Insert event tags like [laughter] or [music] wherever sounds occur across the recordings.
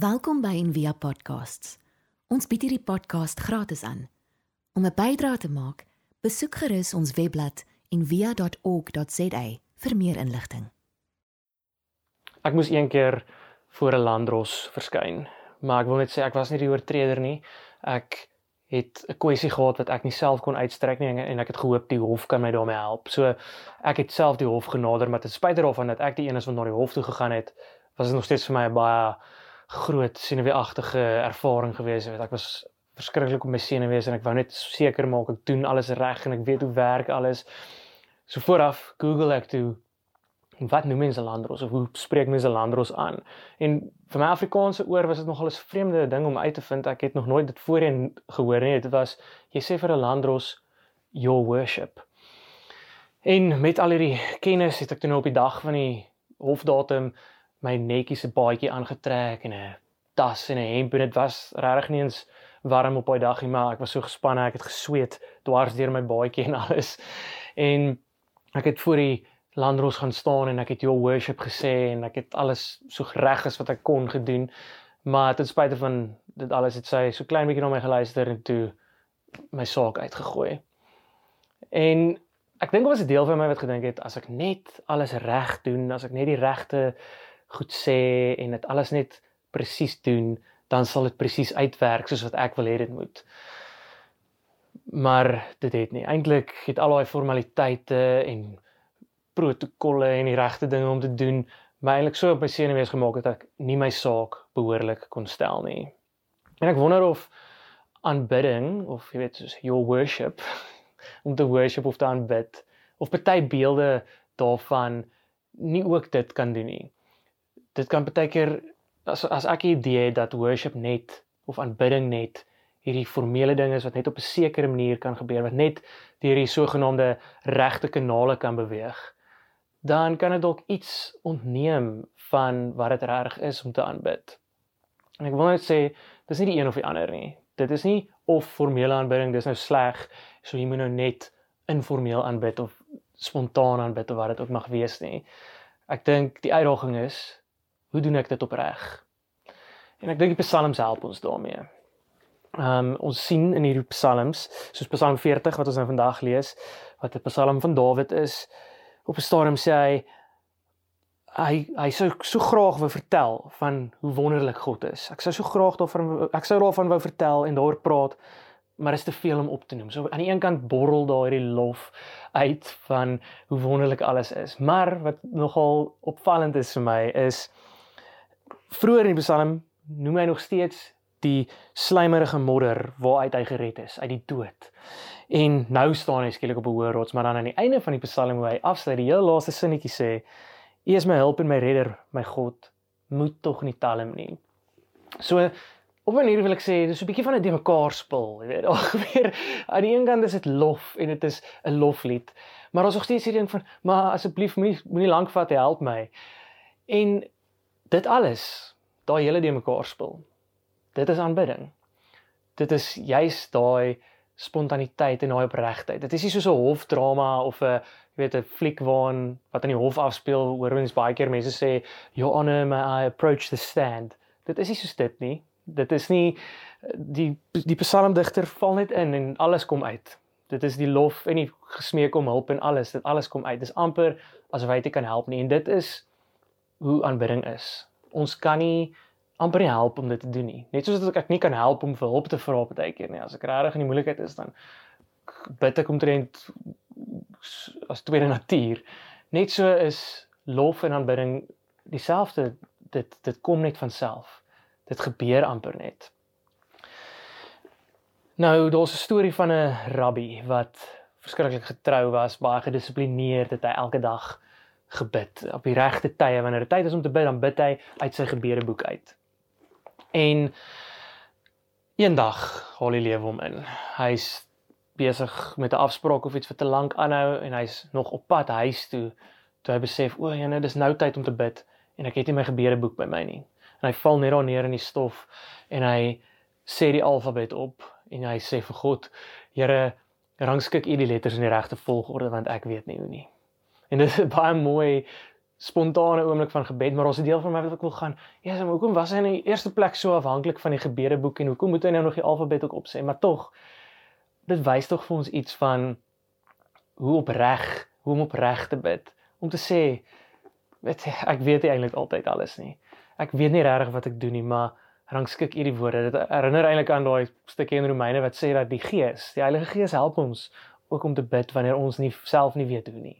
Welkom by Envia Podcasts. Ons bied hierdie podcast gratis aan. Om 'n bydrae te maak, besoek gerus ons webblad en via.org.za vir meer inligting. Ek moes een keer voor 'n landros verskyn, maar ek wil net sê ek was nie die oortreder nie. Ek het 'n kwessie gehad wat ek nie self kon uitstrek nie en ek het gehoop die hof kan my daarmee help. So ek het self die hof genader, maar ten spyte daarvan dat ek die een is wat na die hof toe gegaan het, was dit nog steeds vir my 'n baie groot senuweeagtige ervaring gewees het. Ek was verskriklik op my senuwees en ek wou net seker maak ek doen alles reg en ek weet hoe werk alles. So vooraf Google ek toe wat noem mense landros of hoe spreek mense landros aan? En vir my Afrikaanse oor was dit nogal 'n vreemde ding om uit te vind. Ek het nog nooit dit voorheen gehoor nie. Dit was jy sê vir 'n landros your worship. En met al hierdie kennis het ek toe nou op die dag van die hofdatum my netjies 'n baadjie aangetrek en 'n tas en 'n hemp en dit was regtig nie eens warm op daai dag nie, maar ek was so gespanne, ek het gesweet dwars deur my baadjie en [laughs] alles. En ek het voor die landros gaan staan en ek het your worship gesê en ek het alles so reg as wat ek kon gedoen. Maar ten spyte van dit alles het sy so klein bietjie na my geluister en toe my saak uitgegooi. En ek dink dit was 'n deel van my wat gedink het as ek net alles reg doen, as ek net die regte goed sê en dit alles net presies doen, dan sal dit presies uitwerk soos wat ek wil hê dit moet. Maar dit het nie. Eintlik het al daai formaliteite en protokolle en die regte dinge om te doen my eintlik so op my senuwees gemaak dat ek nie my saak behoorlik kon stel nie. En ek wonder of aanbidding of jy weet soos your worship [laughs] om te worship of te aanbid of party beelde daarvan nie ook dit kan doen nie. Dit kan baie keer as as ek 'n idee het dat worship net of aanbidding net hierdie formele ding is wat net op 'n sekere manier kan gebeur wat net deur hierdie sogenaamde regte kanale kan beweeg dan kan dit dalk iets ontneem van wat dit reg is om te aanbid. En ek wil net sê, dis nie die een of die ander nie. Dit is nie of formele aanbidding dis nou sleg, so jy moet nou net informeel aanbid of spontaan aanbid of wat dit ook mag wees nie. Ek dink die uitdaging is, hoe doen ek dit opreg? En ek dink die psalms help ons daarmee. Ehm um, ons sien in hierdie psalms, soos Psalm 40 wat ons nou vandag lees, wat 'n psalm van Dawid is, op 'n stadium sê hy hy hy sou so graag wou vertel van hoe wonderlik God is. Ek sou so graag daarvan ek sou daarvan wou vertel en daaroor praat, maar is te veel om op te noem. So aan die een kant borrel daar hierdie lof uit van hoe wonderlik alles is. Maar wat nogal opvallend is vir my is vroeër in die Psalm noem hy nog steeds die slijmerige modder waaruit hy gered is uit die dood. En nou staan hy skielik op 'n hoë rots, maar dan aan die einde van die Psalm hoe hy afsluit, die heel laaste sinnetjie sê: "U is my hulp en my redder, my God, moet tog nie talm nie." So op 'n manier wil ek sê, dis 'n bietjie van 'n de mekaar spul, jy weet. [laughs] Al gebeur aan die een kant is dit lof en dit is 'n loflied, maar ons nog steeds hierdie ding van, "Maar asseblief moenie moenie lank vat, help my." En dit alles, daai hele de mekaar spul. Dit is aanbidding. Dit is juist daai spontaniteit en daai opregtheid. Dit is nie soos 'n hofdrama of 'n jy weet 'n fliek waarin wat in die hof afspeel, hoor mens baie keer mense sê your honor may I approach the stand. Dit is nie soos dit nie. Dit is nie die die psalmdigter val net in en alles kom uit. Dit is die lof en die gesmeek om hulp en alles, dit alles kom uit. Dis amper asof hy dit kan help nie en dit is hoe aanbidding is. Ons kan nie amper nie help om dit te doen nie. Net soos dat ek nie kan help om vir hulp te vra baie keer nie. As ek regtig in die moeilikheid is dan bid ek omtrent as tweede natuur. Net so is lof en aanbidding dieselfde. Dit dit kom net van self. Dit gebeur amper net. Nou, daar's 'n storie van 'n rabbi wat verskriklik getrou was, baie gedissiplineerd het hy elke dag gebid op die regte tye wanneer dit tyd is om te bid dan bid hy uit sy gebedeboek uit. En eendag haal die lewe hom in. Hy's besig met 'n afspraak of iets wat te lank aanhou en hy's nog op pad huis toe toe hy besef o, ja, nou dis nou tyd om te bid en ek het nie my gebedeboek by my nie. En hy val net daar neer in die stof en hy sê die alfabet op en hy sê vir God, Here, rangskik U die letters in die regte volgorde want ek weet nie hoe nie. En dit is [laughs] baie mooi spontane oomblik van gebed, maar ons 'n deel van my wat ek wil gaan. Ja, yes, maar hoekom was hy in die eerste plek so afhanklik van die gebedeboek en hoekom moet hy nou nog die alfabet ook opsê? Maar tog dit wys tog vir ons iets van hoe opreg, hoe om opreg te bid. Om te sê weet ek weet nie eintlik altyd alles nie. Ek weet nie regtig wat ek doen nie, maar rangskik hierdie woorde. Dit herinner eintlik aan daai stukkie in Romeine wat sê dat die Gees, die Heilige Gees help ons ook om te bid wanneer ons nie self nie weet hoe nie.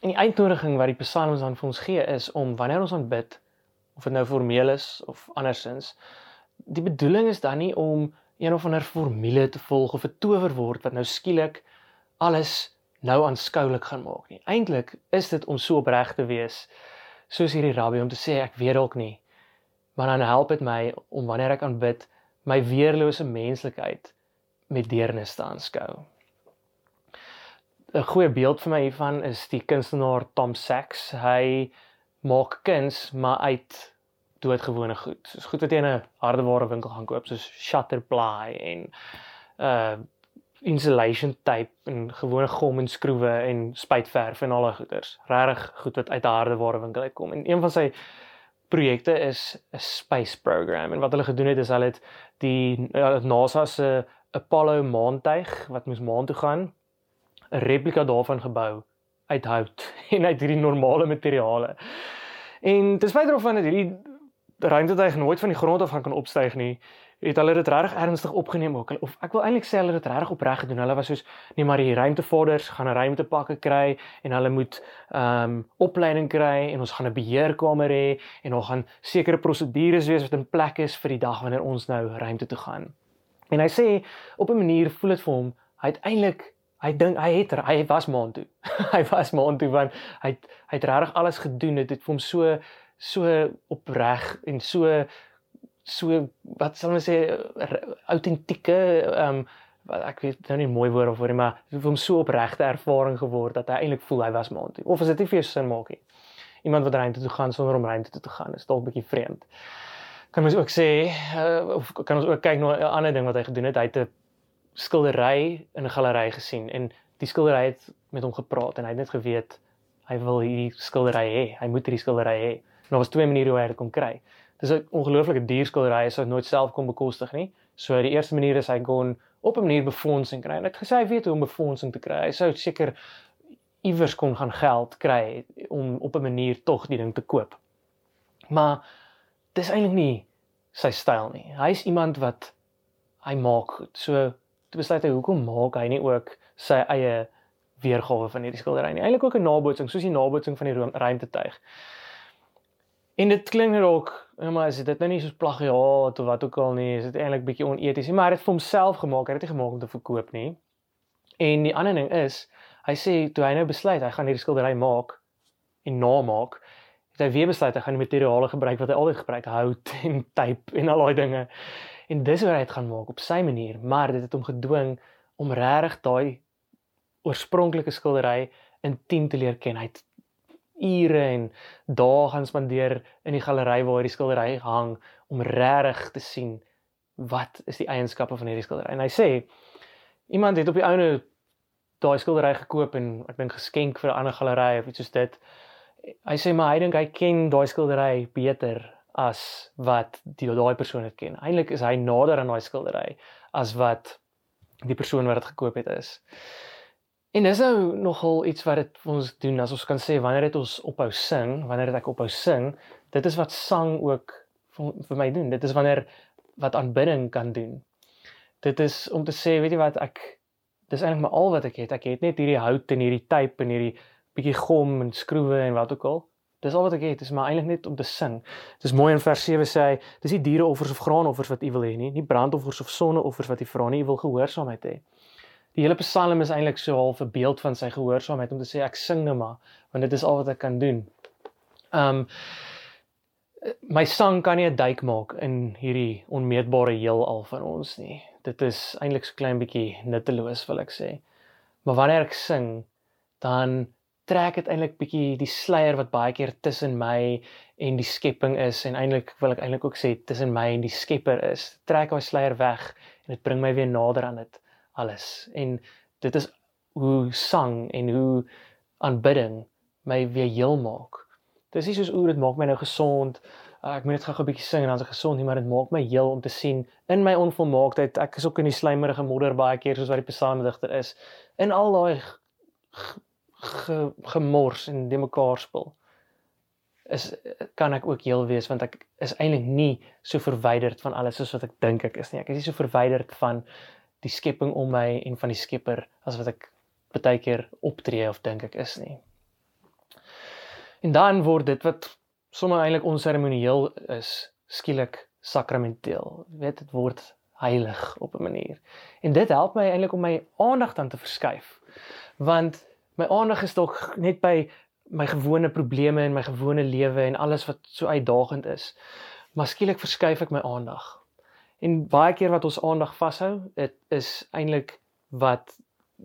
En die uitnodiging wat die psalms dan vir ons gee is om wanneer ons aanbid of dit nou formeel is of andersins die bedoeling is dan nie om een of ander formule te volg of 'n towerwoord wat nou skielik alles nou aanskoulik gaan maak nie. Eintlik is dit om so opreg te wees soos hierdie rabbi om te sê ek weet dalk nie maar dan help dit my om wanneer ek aanbid my weerlose menslikheid met deernis te aanskou. 'n goeie beeld vir my hiervan is die kunstenaar Tom Sachs. Hy maak kuns maar uit doodgewone goed. Soos goed wat jy in 'n hardeware winkel gaan koop soos shutter ply en uh insulation tape en gewone gom en skroewe en spuitverf en al daai goeders. Regtig goed wat uit 'n hardeware winkel uitkom. En een van sy projekte is 'n space program en wat hulle gedoen het is hulle het die uh, NASA se Apollo maantuig wat moes maan toe gaan 'n replika daarvan gebou uit hout [laughs] en uit hierdie normale materiale. En ten spyte daarvan dat hierdie ruimtetuig nooit van die grond af gaan kan opstyg nie, het hulle dit regtig ernstig opgeneem ook. Of ek wil eintlik sê hulle het dit regtig opreg gedoen. Hulle was soos nee maar die ruimtevorders gaan 'n ruimtepakke kry en hulle moet ehm um, opleiding kry en ons gaan 'n beheerkamer hê en ons gaan sekere prosedures wees wat in plek is vir die dag wanneer ons nou ruimte toe gaan. En hy sê op 'n manier voel dit vir hom hy het eintlik hy dink hy het hy was maand toe. [laughs] hy was maand toe want hy hy het regtig alles gedoen. Dit het vir hom so so opreg en so so wat sal ons sê autentieke ehm um, ek weet nou nie mooi woord of vir hom maar vir hom so opregte ervaring geword dat hy eintlik voel hy was maand toe. Of as dit nie vir sin maak nie. Iemand wat ruimte toe gaan sonder om ruimte toe te gaan is dalk bietjie vreemd. Kan mens ook sê uh, of kan ons ook kyk na 'n ander ding wat hy gedoen het. Hy het 'n skildery in 'n galery gesien en die skildery het met hom gepraat en hy het net geweet hy wil hierdie skildery hê. Hy moet hierdie skildery hê. En daar was twee maniere hoe hy dit kon kry. Dis 'n ongelooflike duur skildery, hy sou nooit self kon bekostig nie. So die eerste manier is hy kon op 'n manier befondsing kry. En hy het gesê hy weet hoe om befondsing te kry. Hy sou seker iewers kon gaan geld kry om op 'n manier tog die ding te koop. Maar dis eintlik nie sy styl nie. Hy's iemand wat hy maak goed. So toe besluit hy hoekom maak hy nie ook sy eie weergawe van hierdie skildery nie. Eintlik ook 'n nabootsing, soos die nabootsing van die ruimtetuig. En dit klink dalk, nou maar is dit nou nie soos plagiaat of wat ook al nie, is dit eintlik bietjie oneties nie, maar hy het dit vir homself gemaak, hy het dit gemaak om te verkoop nie. En die ander ding is, hy sê toe hy nou besluit hy gaan hierdie skildery maak en namaak, het hy weer besluit hy gaan die materiale gebruik wat hy altyd gebruik, hout en tape en al daai dinge. En dis hoe hy dit gaan maak op sy manier, maar dit het hom gedwing om regtig daai oorspronklike skildery intiem te leer ken. Hy het ure en dae gaan spandeer in die galery waar hierdie skildery hang om regtig te sien wat is die eienskappe van hierdie skildery. En hy sê iemand het op die ouene daai skildery gekoop en ek dink geskenk vir 'n ander galery of iets soos dit. Hy sê maar hy dink hy ken daai skildery beter as wat die daai persoon dit ken. Eintlik is hy nader aan daai skildery as wat die persoon wat dit gekoop het is. En dis nou nogal iets wat dit ons doen as ons kan sê wanneer dit ons ophou sing, wanneer dit ek ophou sing, dit is wat sang ook vir, vir my doen. Dit is wanneer wat aanbidding kan doen. Dit is om te sê, weet jy wat ek dis eintlik maar al wat ek het. Ek het net hierdie hout en hierdie tape en hierdie bietjie gom en skroewe en wat ook al. Dis al wat ek het, dis maar eintlik net om te sing. Dis mooi in vers 7 sê hy, dis nie diereoffers of graanoffers wat u wil hê nie, nie brandoffers of sonneoffers wat u vra nie, u wil gehoorsaamheid hê. Die hele Psalm is eintlik so half 'n beeld van sy gehoorsaamheid om te sê ek sing nou maar, want dit is al wat ek kan doen. Um my sang kan nie 'n duik maak in hierdie onmeetbare heelal van ons nie. Dit is eintlik so klein bietjie nutteloos wil ek sê. Maar wanneer ek sing, dan trek dit eintlik bietjie die sluier wat baie keer tussen my en die skepping is en eintlik wil ek eintlik ook sê tussen my en die Skepper is. Trek daai sluier weg en dit bring my weer nader aan dit alles. En dit is hoe sang en hoe aanbidding my weer heel maak. Dis nie soos o, dit maak my nou gesond. Uh, ek moet net gou 'n bietjie sing en dan is ek gesond nie, maar dit maak my heel om te sien in my onvolmaaktheid. Ek is ook in die slijmerige modder baie keer soos wat die psalmdigter is. In al daai ge, gemors en de mekaar spul is kan ek ook heel wees want ek is eintlik nie so verwyderd van alles soos wat ek dink ek is nie. Ek is nie so verwyderd van die skepping om my en van die Skepper as wat ek baie keer optree of dink ek is nie. En dan word dit wat sommer eintlik onseremonieel is, skielik sakramenteel. Jy weet dit word heilig op 'n manier. En dit help my eintlik om my aandag dan te verskuif. Want my aandag is dalk net by my gewone probleme en my gewone lewe en alles wat so uitdagend is. Maar skielik verskuif ek my aandag. En baie keer wat ons aandag vashou, dit is eintlik wat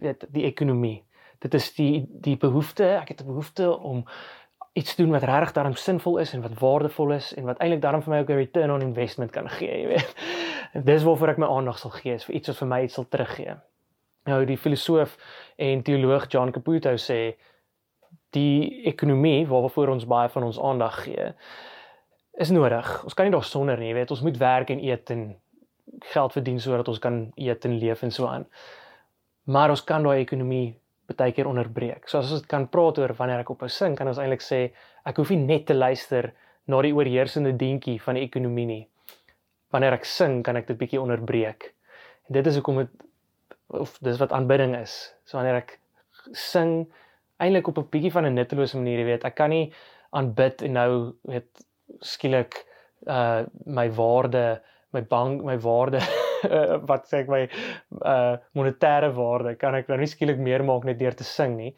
weet die ekonomie. Dit is die die behoefte, ek het 'n behoefte om iets doen wat regtig daarom sinvol is en wat waardevol is en wat eintlik daarom vir my ook 'n return on investment kan gee, jy weet. Dis waarvoor ek my aandag sal gee, is vir iets wat vir my iets sal teruggee. Nou die filosoof en teoloog John Caputo sê die ekonomie waarvoor ons baie van ons aandag gee is nodig. Ons kan nie daar sonder nie, weet, ons moet werk en eet en geld verdien sodat ons kan eet en leef en so aan. Maar ons kan daai ekonomie baie keer onderbreek. So as ons kan praat oor wanneer ek ophou sing, kan ons eintlik sê ek hoef nie net te luister na die oorheersende dingetjie van die ekonomie nie. Wanneer ek sing, kan ek dit bietjie onderbreek. En dit is hoekom dit of dis wat aanbidding is. So wanneer ek sing eintlik op 'n bietjie van 'n nuttelose manier, jy weet, ek kan nie aanbid en nou weet skielik uh my waarde, my bank, my waarde [laughs] wat sê ek my uh monetêre waarde kan ek nou nie skielik meer maak net deur te sing nie.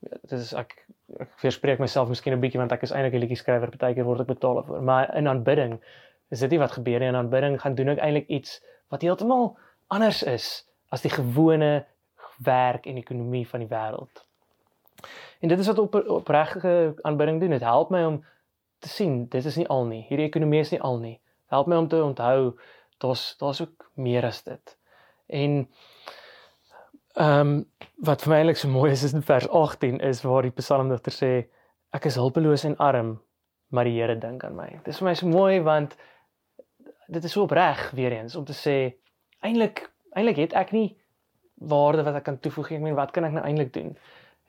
Dit is ek ek verspreek myself miskien 'n bietjie want ek is eintlik 'n liedjie skrywer, partykeer word ek betaal daarvoor. Maar in aanbidding is dit nie wat gebeur nie. In aanbidding gaan doen ek eintlik iets wat heeltemal anders is as die gewone werk en ekonomie van die wêreld. En dit is wat op opregte aanbidding doen. Dit help my om te sien dit is nie al nie. Hierdie ekonomie is nie al nie. Help my om te onthou daar's daar's ook meer as dit. En ehm um, wat vir my eintlik so mooi is is in vers 18 is waar die psalmdigter sê ek is hulpeloos en arm, maar die Here dink aan my. Dit is vir my so mooi want dit is so opreg weer eens om te sê eintlik eintlik het ek nie waarde wat ek kan toevoeg nie. Ek meen wat kan ek nou eintlik doen?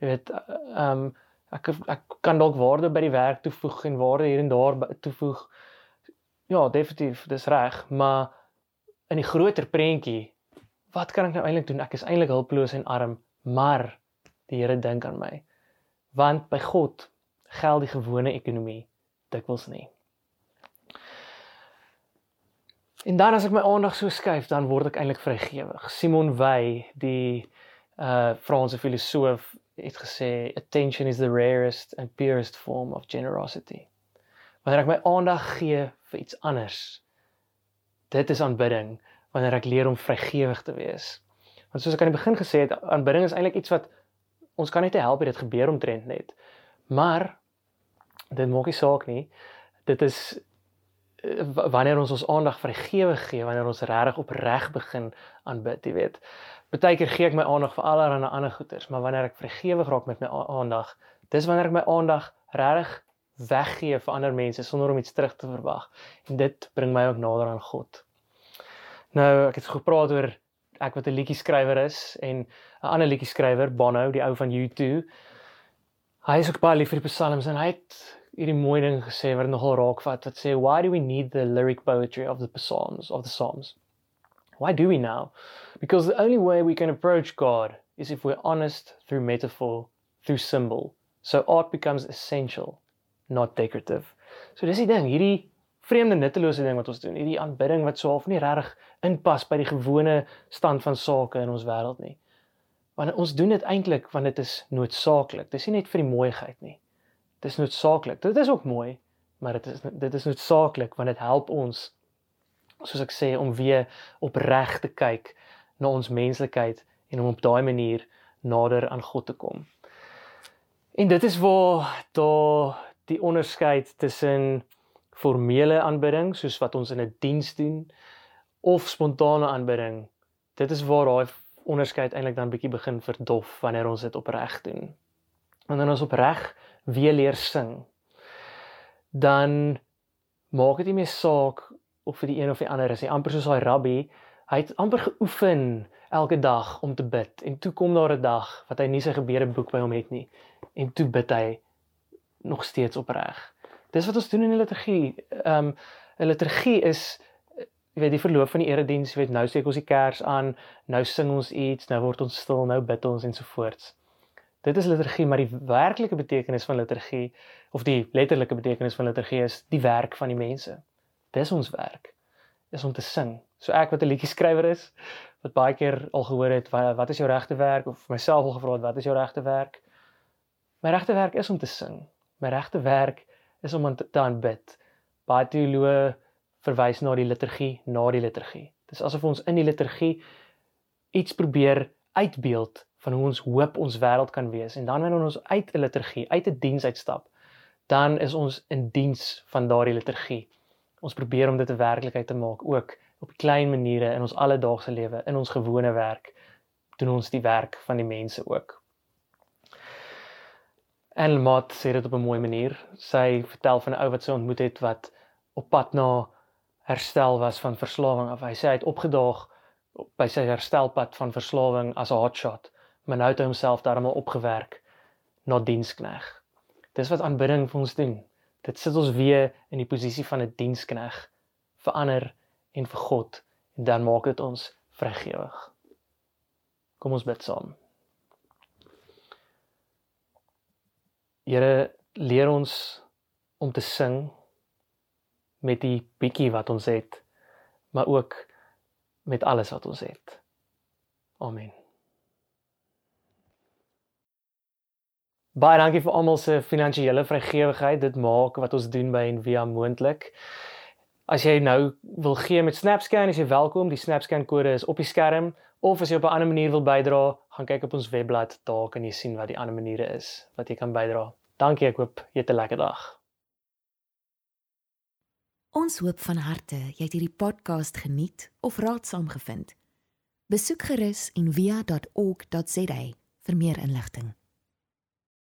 Jy weet ehm um, ek ek kan dalk waarde by die werk toevoeg en waarde hier en daar toevoeg. Ja, definitief, dis reg, maar in die groter prentjie, wat kan ek nou eintlik doen? Ek is eintlik hulpeloos en arm, maar die Here dink aan my. Want by God geld die gewone ekonomie dikwels nie. En dan as ek my aandag so skuif, dan word ek eintlik vrygewig. Simon Weil, die uh Franse filosoof, het gesê attention is the rarest and purest form of generosity. Wanneer ek my aandag gee vir iets anders, dit is aanbidding wanneer ek leer om vrygewig te wees. Want soos ek aan die begin gesê het, aanbidding is eintlik iets wat ons kan net help dit gebeur omtrent net. Maar dit maak nie saak nie. Dit is wanneer ons ons aandag vrygewig gee, wanneer ons regtig opreg begin aanbid, jy weet. Partykeer gee ek my aandag vir allerlei ander goeders, maar wanneer ek vrygewig raak met my aandag, dis wanneer ek my aandag regtig weggee vir ander mense sonder om iets terug te verwag. En dit bring my ook nader aan God. Nou, ek het gepraat oor ek wat 'n liedjie skrywer is en 'n ander liedjie skrywer, Bono, die ou van U2. Hy is ook baie lief vir die psalms en hy het hierdie mooi ding gesê wat nogal raak vat wat sê why do we need the lyric poetry of the psalms of the psalms? Why do we now? Because the only way we can approach God is if we're honest through metaphor, through symbol. So art becomes essential not decorative. So dis die ding, hierdie vreemde nuttelose ding wat ons doen, hierdie aanbidding wat so half nie regtig inpas by die gewone stand van sake in ons wêreld nie. Want ons doen dit eintlik want dit is noodsaaklik. Dis nie net vir die mooiheid nie. Dit is noodsaaklik. Dit is ook mooi, maar dit is dit is noodsaaklik want dit help ons soos ek sê om weer opreg te kyk na ons menslikheid en om op daai manier nader aan God te kom. En dit is waar daar die onderskeid tussen formele aanbidding soos wat ons in 'n die diens doen of spontane aanbidding. Dit is waar daai onderskeid eintlik dan bietjie begin verdof wanneer ons dit opreg doen. Wanneer ons opreg weer leer sing, dan maak dit nie meer saak of vir die een of die ander is nie. Amper soos daai rabbi, hy het amper geoefen elke dag om te bid en toe kom daar 'n dag wat hy nie sy gebedeboek by hom het nie en toe bid hy nog steeds opreg. Dis wat ons doen in die liturgie. Ehm um, 'n liturgie is jy weet die verloop van die erediens, jy weet nou steek ons die kers aan, nou sing ons iets, nou word ons stil, nou bid ons ensovoorts. Dit is liturgie, maar die werklike betekenis van liturgie of die letterlike betekenis van liturgie is die werk van die mense. Dis ons werk. Is om te sing. So ek wat 'n liedjie skrywer is, wat baie keer al gehoor het wat, is jou regte werk of myself al gevra het wat is jou regte werk? My regte werk is om te sing. My regte werk is om te aanbid. Baie teoloë verwys na die liturgie, na die liturgie. Dis asof ons in die liturgie iets probeer uitbeeld van hoe ons hoop ons wêreld kan wees en dan wanneer ons uit 'n liturgie, uit 'n diens uitstap, dan is ons in diens van daardie liturgie. Ons probeer om dit 'n werklikheid te maak ook op klein maniere in ons alledaagse lewe, in ons gewone werk, doen ons die werk van die mense ook. En Mat sê dit op 'n mooi manier. Sy vertel van 'n ou wat sy ontmoet het wat op pad na herstel was van verslawing af. Hy sê hy het opgedaag by sy herstelpad van verslawing as 'n hotshot, maar nou het hy homself daarmee opgewerk na dienskneg. Dis wat aanbidding vir ons doen. Dit sit ons weer in die posisie van 'n dienskneg vir ander en vir God en dan maak dit ons vrygewig. Kom ons bid saam. Here leer ons om te sing met die bietjie wat ons het, maar ook met alles wat ons het. Amen. Baie dankie vir almal se finansiële vrygewigheid. Dit maak wat ons doen by Envia moontlik. As jy nou wil gee met SnapScan, is jy welkom. Die SnapScan kode is op die skerm of as jy op 'n ander manier wil bydra, gaan kyk op ons webblad. Daar kan jy sien wat die ander maniere is wat jy kan bydra. Dankie, ek hoop jy het 'n lekker dag. Ons hoop van harte jy het hierdie podcast geniet of raadsaam gevind. Besoek gerus en via.ok.za vir meer inligting.